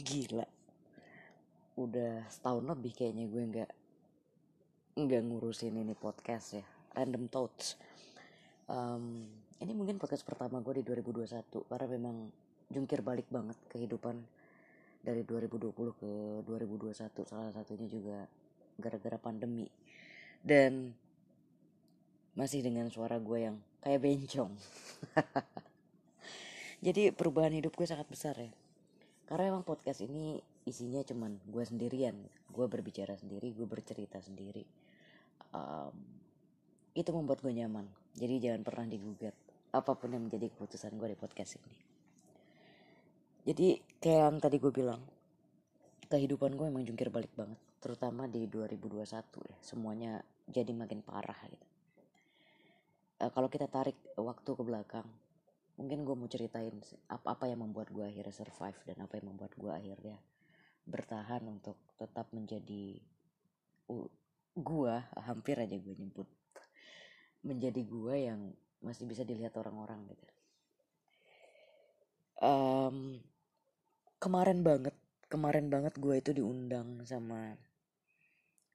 gila. Udah setahun lebih kayaknya gue nggak nggak ngurusin ini podcast ya. Random thoughts. Um, ini mungkin podcast pertama gue di 2021 karena memang jungkir balik banget kehidupan dari 2020 ke 2021 salah satunya juga gara-gara pandemi. Dan masih dengan suara gue yang kayak bencong. Jadi perubahan hidup gue sangat besar ya karena emang podcast ini isinya cuman gue sendirian. Gue berbicara sendiri gue bercerita sendiri. Um, itu membuat gue nyaman. Jadi jangan pernah digugat apa pun yang menjadi keputusan gue di podcast ini. Jadi kayak yang tadi gue bilang kehidupan gue emang jungkir balik banget terutama di 2021 ya semuanya jadi makin parah gitu. Uh, kalau kita tarik waktu ke belakang mungkin gue mau ceritain apa-apa yang membuat gue akhirnya survive dan apa yang membuat gue akhirnya bertahan untuk tetap menjadi gue hampir aja gue nyebut menjadi gue yang masih bisa dilihat orang-orang gitu. Um, kemarin banget kemarin banget gue itu diundang sama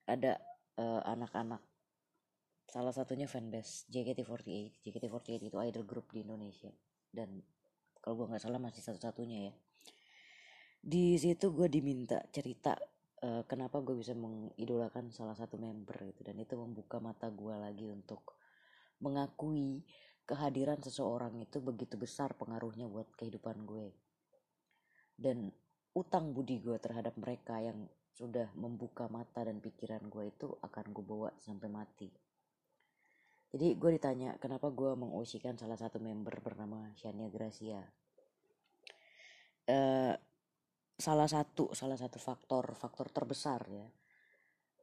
ada uh, anak-anak salah satunya fanbase JKT48 JKT48 itu idol group di Indonesia dan kalau gue nggak salah masih satu-satunya ya. Di situ gue diminta cerita uh, kenapa gue bisa mengidolakan salah satu member gitu. Dan itu membuka mata gue lagi untuk mengakui kehadiran seseorang itu begitu besar pengaruhnya buat kehidupan gue. Dan utang budi gue terhadap mereka yang sudah membuka mata dan pikiran gue itu akan gue bawa sampai mati jadi gue ditanya kenapa gue mengosikan salah satu member bernama Shania Gracia? Uh, salah satu salah satu faktor faktor terbesar ya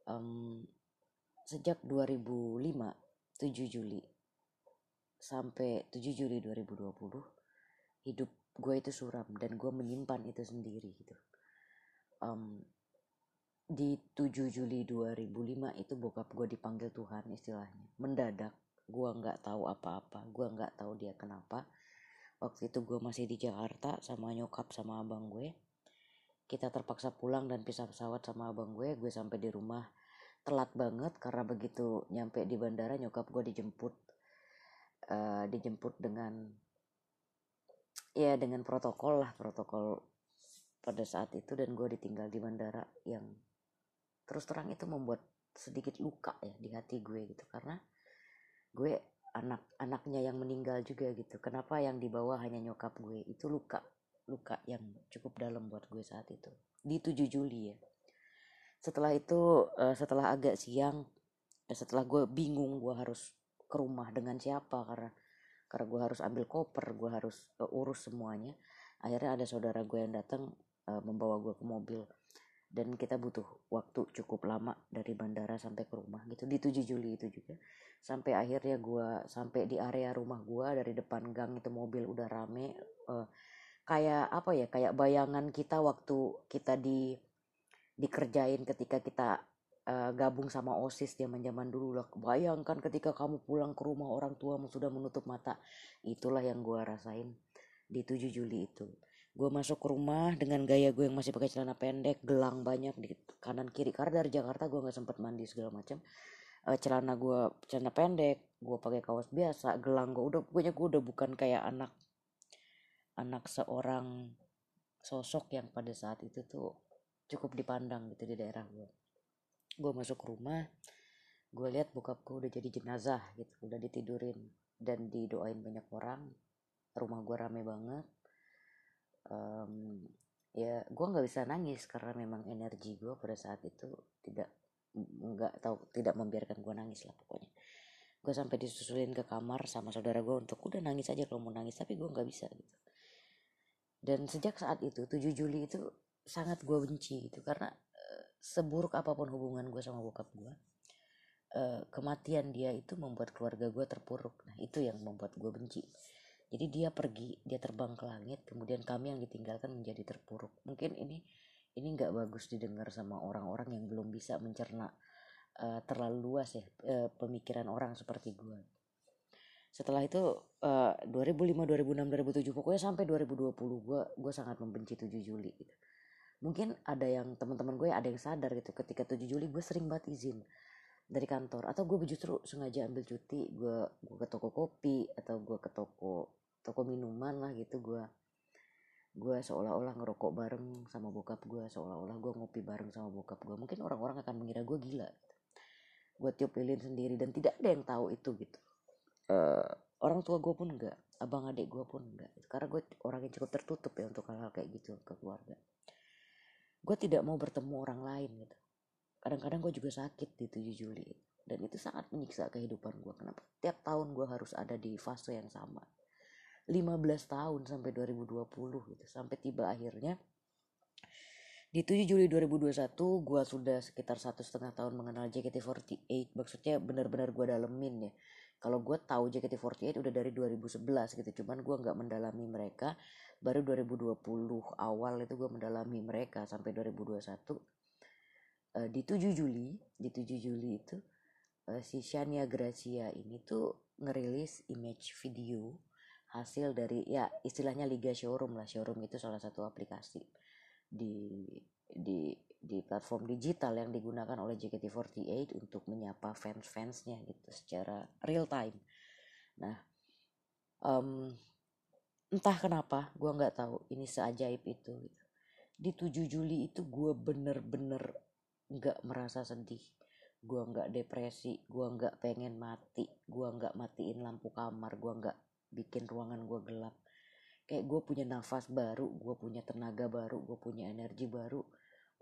um, sejak 2005 7 Juli sampai 7 Juli 2020 hidup gue itu suram dan gue menyimpan itu sendiri gitu. Um, di 7 Juli 2005 itu bokap gue dipanggil Tuhan istilahnya mendadak gue nggak tahu apa-apa gue nggak tahu dia kenapa. Waktu itu gue masih di Jakarta sama nyokap sama abang gue. Kita terpaksa pulang dan pisah pesawat sama abang gue gue sampai di rumah. Telat banget karena begitu nyampe di bandara nyokap gue dijemput uh, dijemput dengan ya dengan protokol lah protokol pada saat itu dan gue ditinggal di bandara yang terus terang itu membuat sedikit luka ya di hati gue gitu. Karena gue anak-anaknya yang meninggal juga gitu. Kenapa yang dibawa hanya nyokap gue? Itu luka luka yang cukup dalam buat gue saat itu. Di 7 Juli ya. Setelah itu uh, setelah agak siang uh, setelah gue bingung gue harus ke rumah dengan siapa karena karena gue harus ambil koper gue harus uh, urus semuanya. Akhirnya ada saudara gue yang datang membawa gue ke mobil dan kita butuh waktu cukup lama dari bandara sampai ke rumah gitu. Di 7 Juli itu juga. Sampai akhirnya gue sampai di area rumah gue dari depan gang itu mobil udah rame uh, kayak apa ya kayak bayangan kita waktu kita di dikerjain ketika kita uh, gabung sama osis zaman zaman dulu lah. Bayangkan ketika kamu pulang ke rumah orang tuamu sudah menutup mata. Itulah yang gue rasain di 7 Juli itu gue masuk ke rumah dengan gaya gue yang masih pakai celana pendek gelang banyak di kanan kiri. Karena dari Jakarta gue nggak sempet mandi segala macam uh, celana gue celana pendek gue pakai kaos biasa gelang gue udah pokoknya gue udah bukan kayak anak anak seorang sosok yang pada saat itu tuh cukup dipandang gitu di daerah gue gue masuk ke rumah gue lihat bokap gue udah jadi jenazah gitu udah ditidurin dan didoain banyak orang. Rumah gue rame banget um, ya gue nggak bisa nangis karena memang energi gue pada saat itu tidak nggak tahu tidak membiarkan gue nangis lah pokoknya. Gue sampai disusulin ke kamar sama saudara gue untuk udah nangis aja kalau mau nangis tapi gue nggak bisa gitu. Dan sejak saat itu 7 Juli itu sangat gue benci gitu karena uh, seburuk apa pun hubungan gue sama bokap gue uh, kematian dia itu membuat keluarga gue terpuruk. Nah itu yang membuat gue benci jadi dia pergi dia terbang ke langit kemudian kami yang ditinggalkan menjadi terpuruk. Mungkin ini ini nggak bagus didengar sama orang-orang yang belum bisa mencerna uh, terlalu luas ya uh, pemikiran orang seperti gue setelah itu uh, 2005 2006 2007 pokoknya sampai 2020 gue gue sangat membenci 7 Juli gitu. Mungkin ada yang teman-teman gue ada yang sadar gitu ketika 7 Juli gue sering banget izin dari kantor. Atau gue justru sengaja ambil cuti gue gue ke toko kopi atau gue ke toko toko minuman lah gitu gue gue seolah-olah ngerokok bareng sama bokap gue seolah-olah gue ngopi bareng sama bokap gue mungkin orang-orang akan mengira gue gila gitu. gue tiup lilin sendiri dan tidak ada yang tahu itu gitu. Uh, orang tua gue pun enggak abang adik gue pun enggak karena gue orang yang cukup tertutup ya untuk hal-hal kayak gitu ke keluarga. Gue tidak mau bertemu orang lain gitu. Kadang-kadang gue juga sakit di 7 Juli dan itu sangat menyiksa kehidupan gue kenapa? Tiap tahun gue harus ada di fase yang sama 15 tahun sampai 2020 gitu. Sampai tiba akhirnya di 7 Juli 2021 gue sudah sekitar satu setengah tahun mengenal JKT48 maksudnya benar-benar gue dalemin ya. Kalau gue tahu JKT48 udah dari 2011 gitu. Cuman gue nggak mendalami mereka. Baru 2020 awal itu gue mendalami mereka sampai 2021 uh, eh, di 7 Juli di 7 Juli itu uh, si Shania Gracia ini tuh ngerilis image video hasil dari ya istilahnya Liga Showroom lah Showroom itu salah satu aplikasi di di di platform digital yang digunakan oleh JKT48 untuk menyapa fans-fansnya gitu secara real time. Nah, um, entah kenapa gue nggak tahu ini seajaib itu. Gitu. Di 7 Juli itu gue bener-bener nggak merasa sedih, gue nggak depresi, gue nggak pengen mati, gue nggak matiin lampu kamar, gue nggak bikin ruangan gue gelap. Kayak gue punya nafas baru, gue punya tenaga baru, gue punya energi baru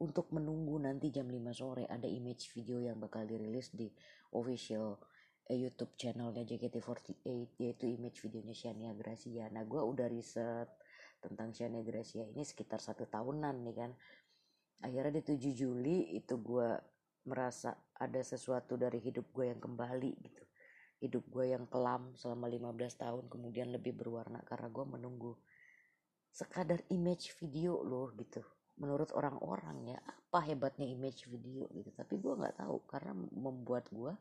untuk menunggu nanti jam 5 sore ada image video yang bakal dirilis di official uh, YouTube channelnya JKT48 yaitu image videonya Shania Gracia. Nah gue udah riset tentang Shania Gracia ini sekitar satu tahunan nih kan. Akhirnya di 7 Juli itu gue merasa ada sesuatu dari hidup gue yang kembali gitu. Hidup gue yang kelam selama 15 tahun kemudian lebih berwarna karena gue menunggu sekadar image video loh gitu. Menurut orang-orang ya apa hebatnya image video gitu. Tapi gue nggak tahu karena membuat gue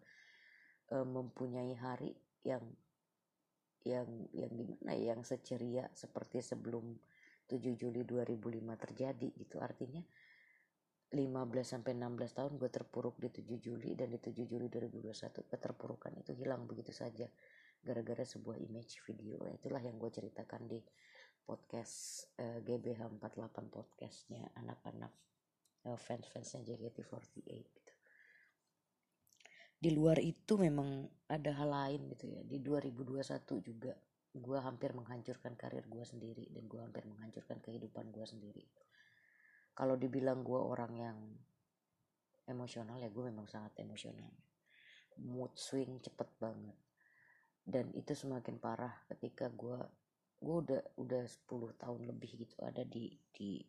uh, mempunyai hari yang yang yang gimana ya yang seceria seperti sebelum 7 Juli 2005 terjadi gitu. Artinya 15 sampai 16 tahun gue terpuruk di 7 Juli dan di 7 Juli 2021 keterpurukan itu hilang begitu saja gara-gara sebuah image video itulah yang gue ceritakan di podcast uh, GBH 48 podcastnya anak-anak uh, fans-fansnya JKT48 gitu. Di luar itu memang ada hal lain gitu ya. Di 2021 juga gue hampir menghancurkan karir gue sendiri dan gue hampir menghancurkan kehidupan gue sendiri. Kalau dibilang gue orang yang emosional ya gue memang sangat emosional. Mood swing cepet banget. Dan itu semakin parah ketika gue gue udah udah 10 tahun lebih gitu ada di di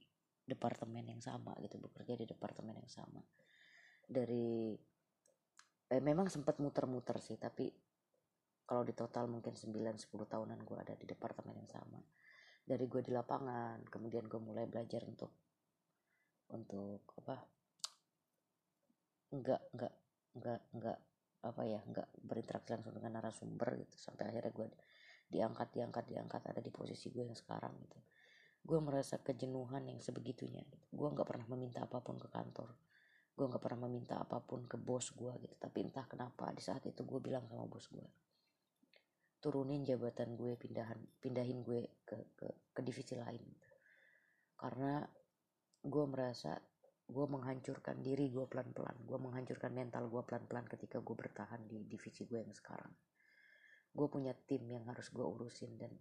departemen yang sama gitu bekerja di departemen yang sama dari eh, memang sempat muter-muter sih tapi kalau di total mungkin 9-10 tahunan gue ada di departemen yang sama dari gue di lapangan kemudian gue mulai belajar untuk untuk apa enggak enggak enggak enggak apa ya enggak berinteraksi langsung dengan narasumber gitu sampai akhirnya gue diangkat diangkat diangkat ada di posisi gue yang sekarang gitu gue merasa kejenuhan yang sebegitunya gitu. gue nggak pernah meminta apa pun ke kantor gue nggak pernah meminta apa pun ke bos gue gitu tapi entah kenapa di saat itu gue bilang sama bos gue turunin jabatan gue pindahan pindahin gue ke ke, ke divisi lain gitu. karena gue merasa gue menghancurkan diri gue pelan-pelan. Gue menghancurkan mental gue pelan-pelan ketika gue bertahan di divisi gue yang sekarang. Gue punya tim yang harus gue urusin dan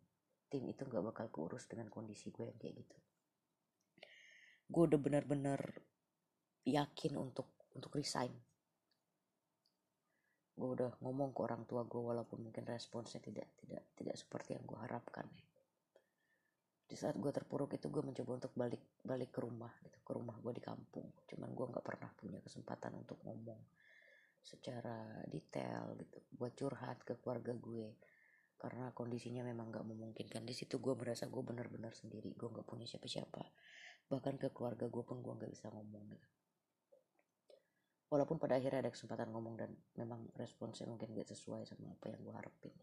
tim itu gak bakal keurus dengan kondisi gue yang kayak gitu. Gue udah benar-benar yakin untuk untuk resign. Gue udah ngomong ke orang tua gue walaupun mungkin responsnya tidak tidak tidak seperti yang gue harapkan. Di saat gue terpuruk itu gue mencoba untuk balik balik ke rumah gitu ke rumah gue di kampung. Cuman gue nggak pernah punya kesempatan untuk ngomong secara detail gitu buat curhat ke keluarga gue. Karena kondisinya memang gak memungkinkan. Di situ gue merasa gue benar-benar sendiri gue gak punya siapa-siapa. Bahkan ke keluarga gue pun gue gak bisa ngomong gitu. Walaupun pada akhirnya ada kesempatan ngomong dan memang responsnya mungkin gak sesuai sama apa yang gue harapin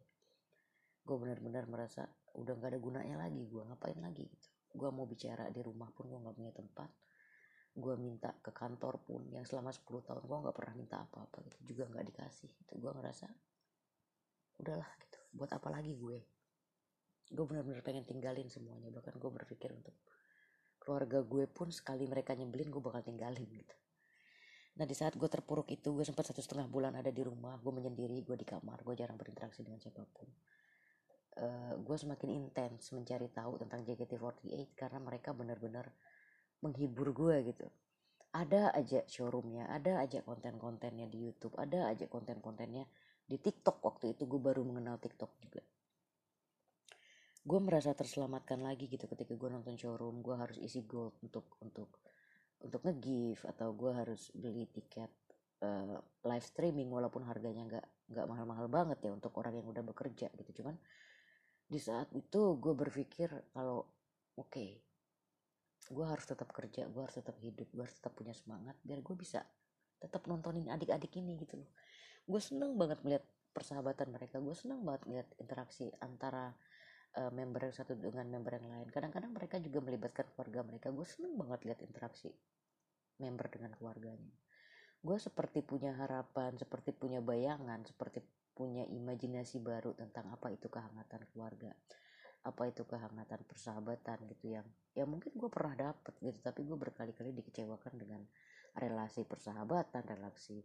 gue benar-benar merasa udah gak ada gunanya lagi gue ngapain lagi gitu. Gue mau bicara di rumah pun gue gak punya tempat. Gue minta ke kantor pun yang selama 10 tahun gue nggak pernah minta apa-apa gitu juga nggak dikasih itu gue ngerasa udahlah gitu buat apa lagi gue? Gue benar-benar pengen tinggalin semuanya bahkan gue berpikir untuk keluarga gue pun sekali mereka nyebelin gue bakal tinggalin gitu. Nah di saat gue terpuruk itu gue sempat satu setengah bulan ada di rumah gue menyendiri gue di kamar gue jarang berinteraksi dengan siapa pun uh, gue semakin intens mencari tahu tentang JKT48 karena mereka benar-benar menghibur gue gitu. Ada aja showroomnya ada aja konten-kontennya di YouTube ada aja konten-kontennya di TikTok. Waktu itu gue baru mengenal TikTok juga. Gue merasa terselamatkan lagi gitu ketika gue nonton showroom. Gue harus isi gold untuk untuk untuk nge-give atau gue harus beli tiket uh, live streaming walaupun harganya nggak nggak mahal-mahal banget ya untuk orang yang udah bekerja gitu. Cuman di saat itu gue berpikir kalau oke okay, gue harus tetap kerja gue harus tetap hidup gue harus tetap punya semangat biar gue bisa tetap nontonin adik-adik ini gitu loh. Gue seneng banget melihat persahabatan mereka gue seneng banget melihat interaksi antara uh, member yang satu dengan member yang lain. Kadang-kadang mereka juga melibatkan keluarga mereka gue seneng banget lihat interaksi member dengan keluarganya. Gue seperti punya harapan seperti punya bayangan seperti punya imajinasi baru tentang apa itu kehangatan keluarga apa itu kehangatan persahabatan gitu yang ya mungkin gue pernah dapet gitu tapi gue berkali-kali dikecewakan dengan relasi persahabatan relasi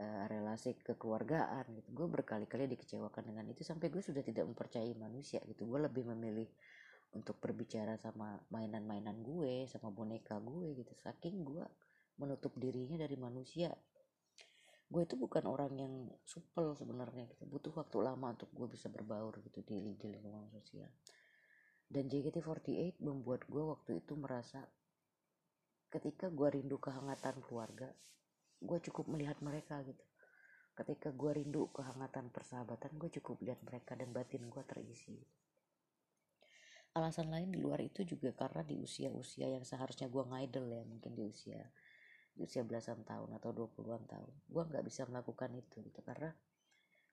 uh, relasi kekeluargaan gitu. Gue berkali-kali dikecewakan dengan itu sampai gue sudah tidak mempercayai manusia gitu. Gue lebih memilih untuk berbicara sama mainan-mainan gue sama boneka gue gitu. Saking gue menutup dirinya dari manusia gue itu bukan orang yang supel sebenarnya gitu. Butuh waktu lama untuk gue bisa berbaur gitu di, lingkungan sosial. Dan JKT48 membuat gue waktu itu merasa ketika gue rindu kehangatan keluarga gue cukup melihat mereka gitu. Ketika gue rindu kehangatan persahabatan gue cukup lihat mereka dan batin gue terisi. Alasan lain di luar itu juga karena di usia-usia yang seharusnya gue ngidol ya mungkin di usia di usia belasan tahun atau 20-an tahun. Gue nggak bisa melakukan itu gitu karena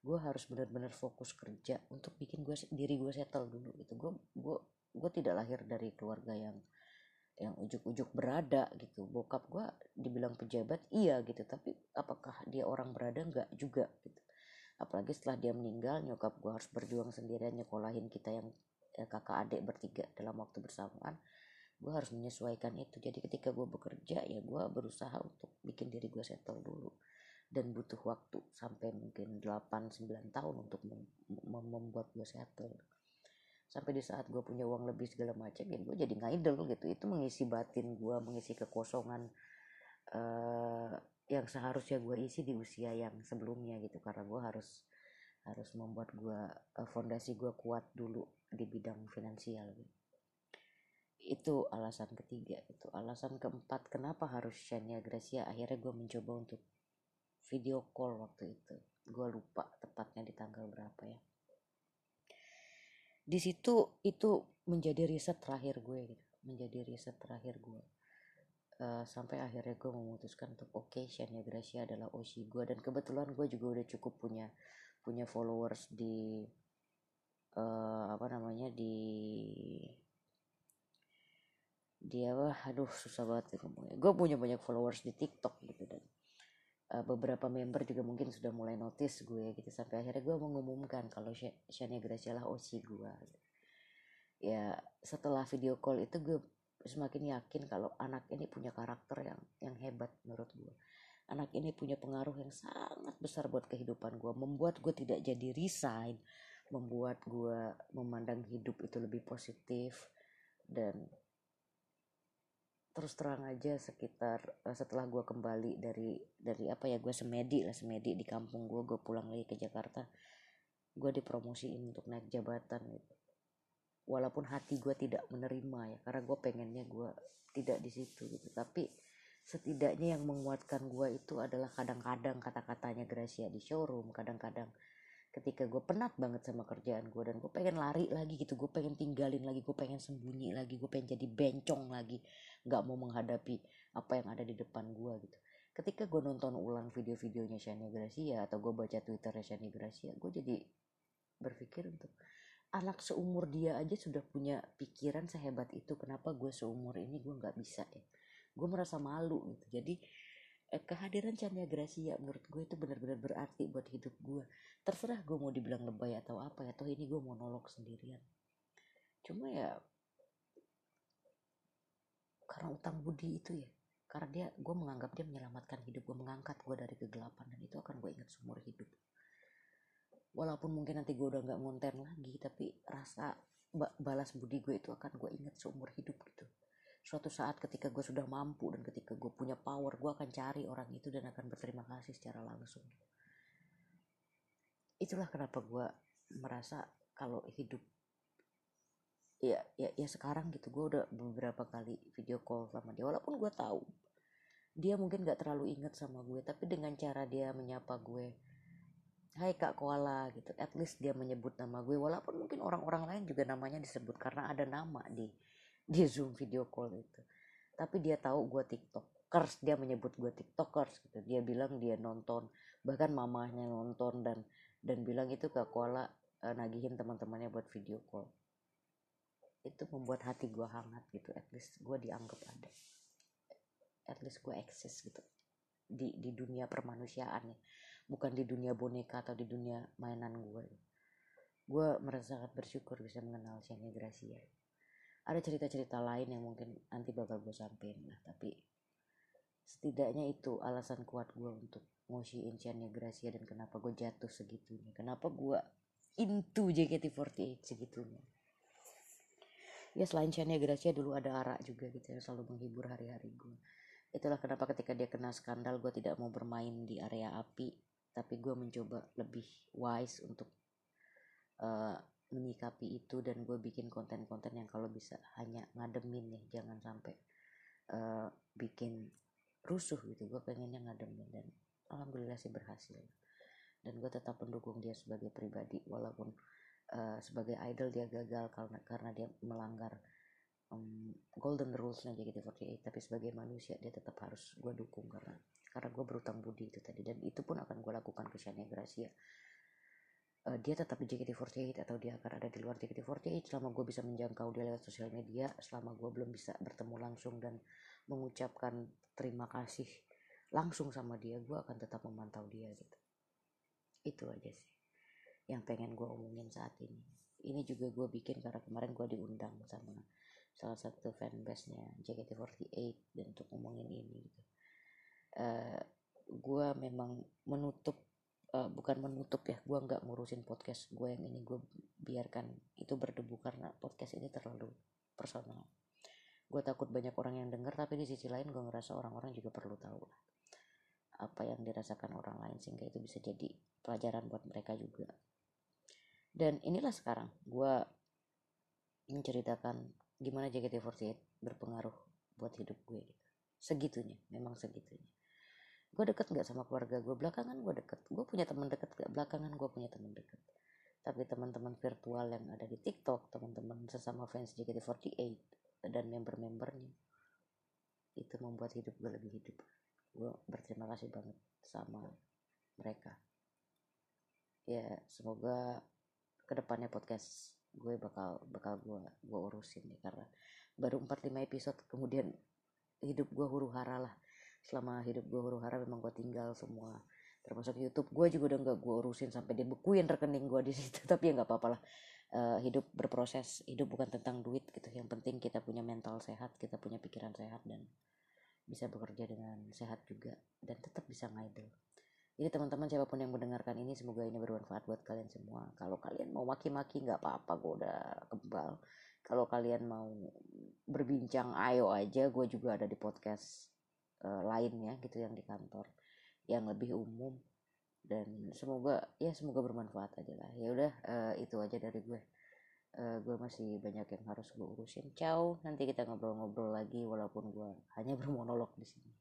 gue harus benar-benar fokus kerja untuk bikin gue diri gue settle dulu gitu. Gue gue gue tidak lahir dari keluarga yang yang ujuk-ujuk berada gitu. Bokap gue dibilang pejabat iya gitu. Tapi apakah dia orang berada? Nggak juga gitu. Apalagi setelah dia meninggal nyokap gue harus berjuang sendirian nyekolahin kita yang eh, kakak adik bertiga dalam waktu bersamaan gue harus menyesuaikan itu. Jadi ketika gue bekerja ya gue berusaha untuk bikin diri gue settle dulu. Dan butuh waktu sampai mungkin 8-9 tahun untuk mem mem membuat gue settle. Sampai di saat gue punya uang lebih segala macam ya gue jadi ngidol gitu. Itu mengisi batin gue mengisi kekosongan uh, yang seharusnya gue isi di usia yang sebelumnya gitu. Karena gue harus harus membuat gue uh, fondasi gue kuat dulu di bidang finansial gitu itu alasan ketiga itu. Alasan keempat kenapa harus Shania Gracia? Akhirnya gue mencoba untuk video call waktu itu. Gue lupa tepatnya di tanggal berapa ya. Di situ itu menjadi riset terakhir gue gitu. Menjadi riset terakhir gue uh, sampai akhirnya gue memutuskan untuk oke okay, Shania Gracia adalah OC gue dan kebetulan gue juga udah cukup punya punya followers di uh, apa namanya di dia wah aduh susah banget ya ngomongnya. Gue punya banyak followers di TikTok gitu dan uh, beberapa member juga mungkin sudah mulai notice gue gitu. Sampai akhirnya gue mengumumkan kalau Shania Gracia lah OC gue ya setelah video call itu gue semakin yakin kalau anak ini punya karakter yang yang hebat menurut gue anak ini punya pengaruh yang sangat besar buat kehidupan gue membuat gue tidak jadi resign. Membuat gue memandang hidup itu lebih positif dan terus terang aja sekitar uh, setelah gue kembali dari dari apa ya gue semedi lah semedi di kampung gue gue pulang lagi ke Jakarta gue dipromosiin untuk naik jabatan gitu. Walaupun hati gue tidak menerima ya karena gue pengennya gue tidak di situ gitu. Tapi setidaknya yang menguatkan gue itu adalah kadang-kadang kata-katanya Gracia di showroom kadang-kadang ketika gue penat banget sama kerjaan gue dan gue pengen lari lagi gitu gue pengen tinggalin lagi gue pengen sembunyi lagi gue pengen jadi bencong lagi nggak mau menghadapi apa yang ada di depan gue gitu. Ketika gue nonton ulang video-videonya Shania Gracia atau gue baca twitternya Shania Gracia gue jadi berpikir untuk anak seumur dia aja sudah punya pikiran sehebat itu kenapa gue seumur ini gue nggak bisa ya? Gue merasa malu gitu. Jadi kehadiran Chania Gracia menurut gue itu benar-benar berarti buat hidup gue. Terserah gue mau dibilang lebay atau apa ya toh ini gue monolog sendirian. Cuma ya karena utang budi itu ya karena dia gue menganggap dia menyelamatkan hidup gue mengangkat gue dari kegelapan dan itu akan gue ingat seumur hidup. Walaupun mungkin nanti gue udah nggak ngonten lagi tapi rasa balas budi gue itu akan gue ingat seumur hidup gitu suatu saat ketika gue sudah mampu dan ketika gue punya power gue akan cari orang itu dan akan berterima kasih secara langsung. Itulah kenapa gue merasa kalau hidup ya ya ya sekarang gitu gue udah beberapa kali video call sama dia walaupun gue tahu dia mungkin gak terlalu inget sama gue tapi dengan cara dia menyapa gue Hai kak koala gitu at least dia menyebut nama gue walaupun mungkin orang-orang lain juga namanya disebut karena ada nama di di zoom video call itu. Tapi dia tahu gue tiktokers dia menyebut gue tiktokers gitu. Dia bilang dia nonton bahkan mamahnya nonton dan dan bilang itu kak koala uh, nagihin teman-temannya buat video call. Itu membuat hati gue hangat gitu. At least gue dianggap ada. At least gue eksis gitu. Di di dunia permanusiaan ya. Bukan di dunia boneka atau di dunia mainan gue gue merasa sangat bersyukur bisa mengenal Shania Gracia ada cerita-cerita lain yang mungkin nanti bakal gue sampein lah tapi setidaknya itu alasan kuat gue untuk ngosiin Shania Gracia dan kenapa gue jatuh segitunya. Kenapa gue into JKT48 segitunya. Ya selain Shania Gracia dulu ada Ara juga gitu yang selalu menghibur hari-hari gue itulah kenapa ketika dia kena skandal gue tidak mau bermain di area api. Tapi gue mencoba lebih wise untuk uh, menyikapi itu dan gue bikin konten-konten yang kalau bisa hanya ngademin ya jangan sampai uh, bikin rusuh gitu. Gue pengennya ngademin dan alhamdulillah sih berhasil. Dan gue tetap mendukung dia sebagai pribadi walaupun uh, sebagai idol dia gagal karena karena dia melanggar um, golden rulesnya JKT48 tapi sebagai manusia dia tetap harus gue dukung karena karena gue berutang budi itu tadi. Dan itu pun akan gue lakukan ke Shania Gracia uh, dia tetap di JKT48 atau dia akan ada di luar JKT48 selama gue bisa menjangkau dia lewat sosial media selama gue belum bisa bertemu langsung dan mengucapkan terima kasih langsung sama dia gue akan tetap memantau dia gitu. Itu aja sih yang pengen gue omongin saat ini. Ini juga gue bikin karena kemarin gue diundang sama salah satu fanbase nya JKT48 dan untuk ngomongin ini gitu. Uh, eh, gue memang menutup uh, bukan menutup ya gue nggak ngurusin podcast gue yang ini gue biarkan itu berdebu karena podcast ini terlalu personal. Gue takut banyak orang yang denger tapi di sisi lain gue ngerasa orang-orang juga perlu tahu lah apa yang dirasakan orang lain sehingga itu bisa jadi pelajaran buat mereka juga. Dan inilah sekarang gue menceritakan gimana JKT48 berpengaruh buat hidup gue gitu. Segitunya memang segitunya gue deket nggak sama keluarga gue belakangan gue deket. Gue punya teman deket gak belakangan gue punya teman deket. Tapi teman-teman virtual yang ada di TikTok teman-teman sesama fans JKT48 dan member-membernya. Itu membuat hidup gue lebih hidup. Gue berterima kasih banget sama mereka. Ya semoga ke depannya podcast gue bakal bakal gue gue urusin nih karena baru 45 episode kemudian hidup gue huru hara lah selama hidup gue huru hara memang gue tinggal semua. Termasuk YouTube gue juga udah nggak gue urusin sampai dibekuin rekening gue di situ tapi ya nggak apa-apa lah. Uh, hidup berproses hidup bukan tentang duit gitu. Yang penting kita punya mental sehat kita punya pikiran sehat dan bisa bekerja dengan sehat juga dan tetap bisa ngidol jadi teman-teman siapa pun yang mendengarkan ini semoga ini bermanfaat buat kalian semua. Kalau kalian mau maki-maki nggak apa-apa gue udah kebal. Kalau kalian mau berbincang ayo aja gue juga ada di podcast uh, lainnya gitu yang di kantor yang lebih umum. Dan semoga ya semoga bermanfaat aja lah. Ya udah uh, itu aja dari gue. Uh, gue masih banyak yang harus gue urusin. Ciao nanti kita ngobrol-ngobrol lagi walaupun gue hanya bermonolog di sini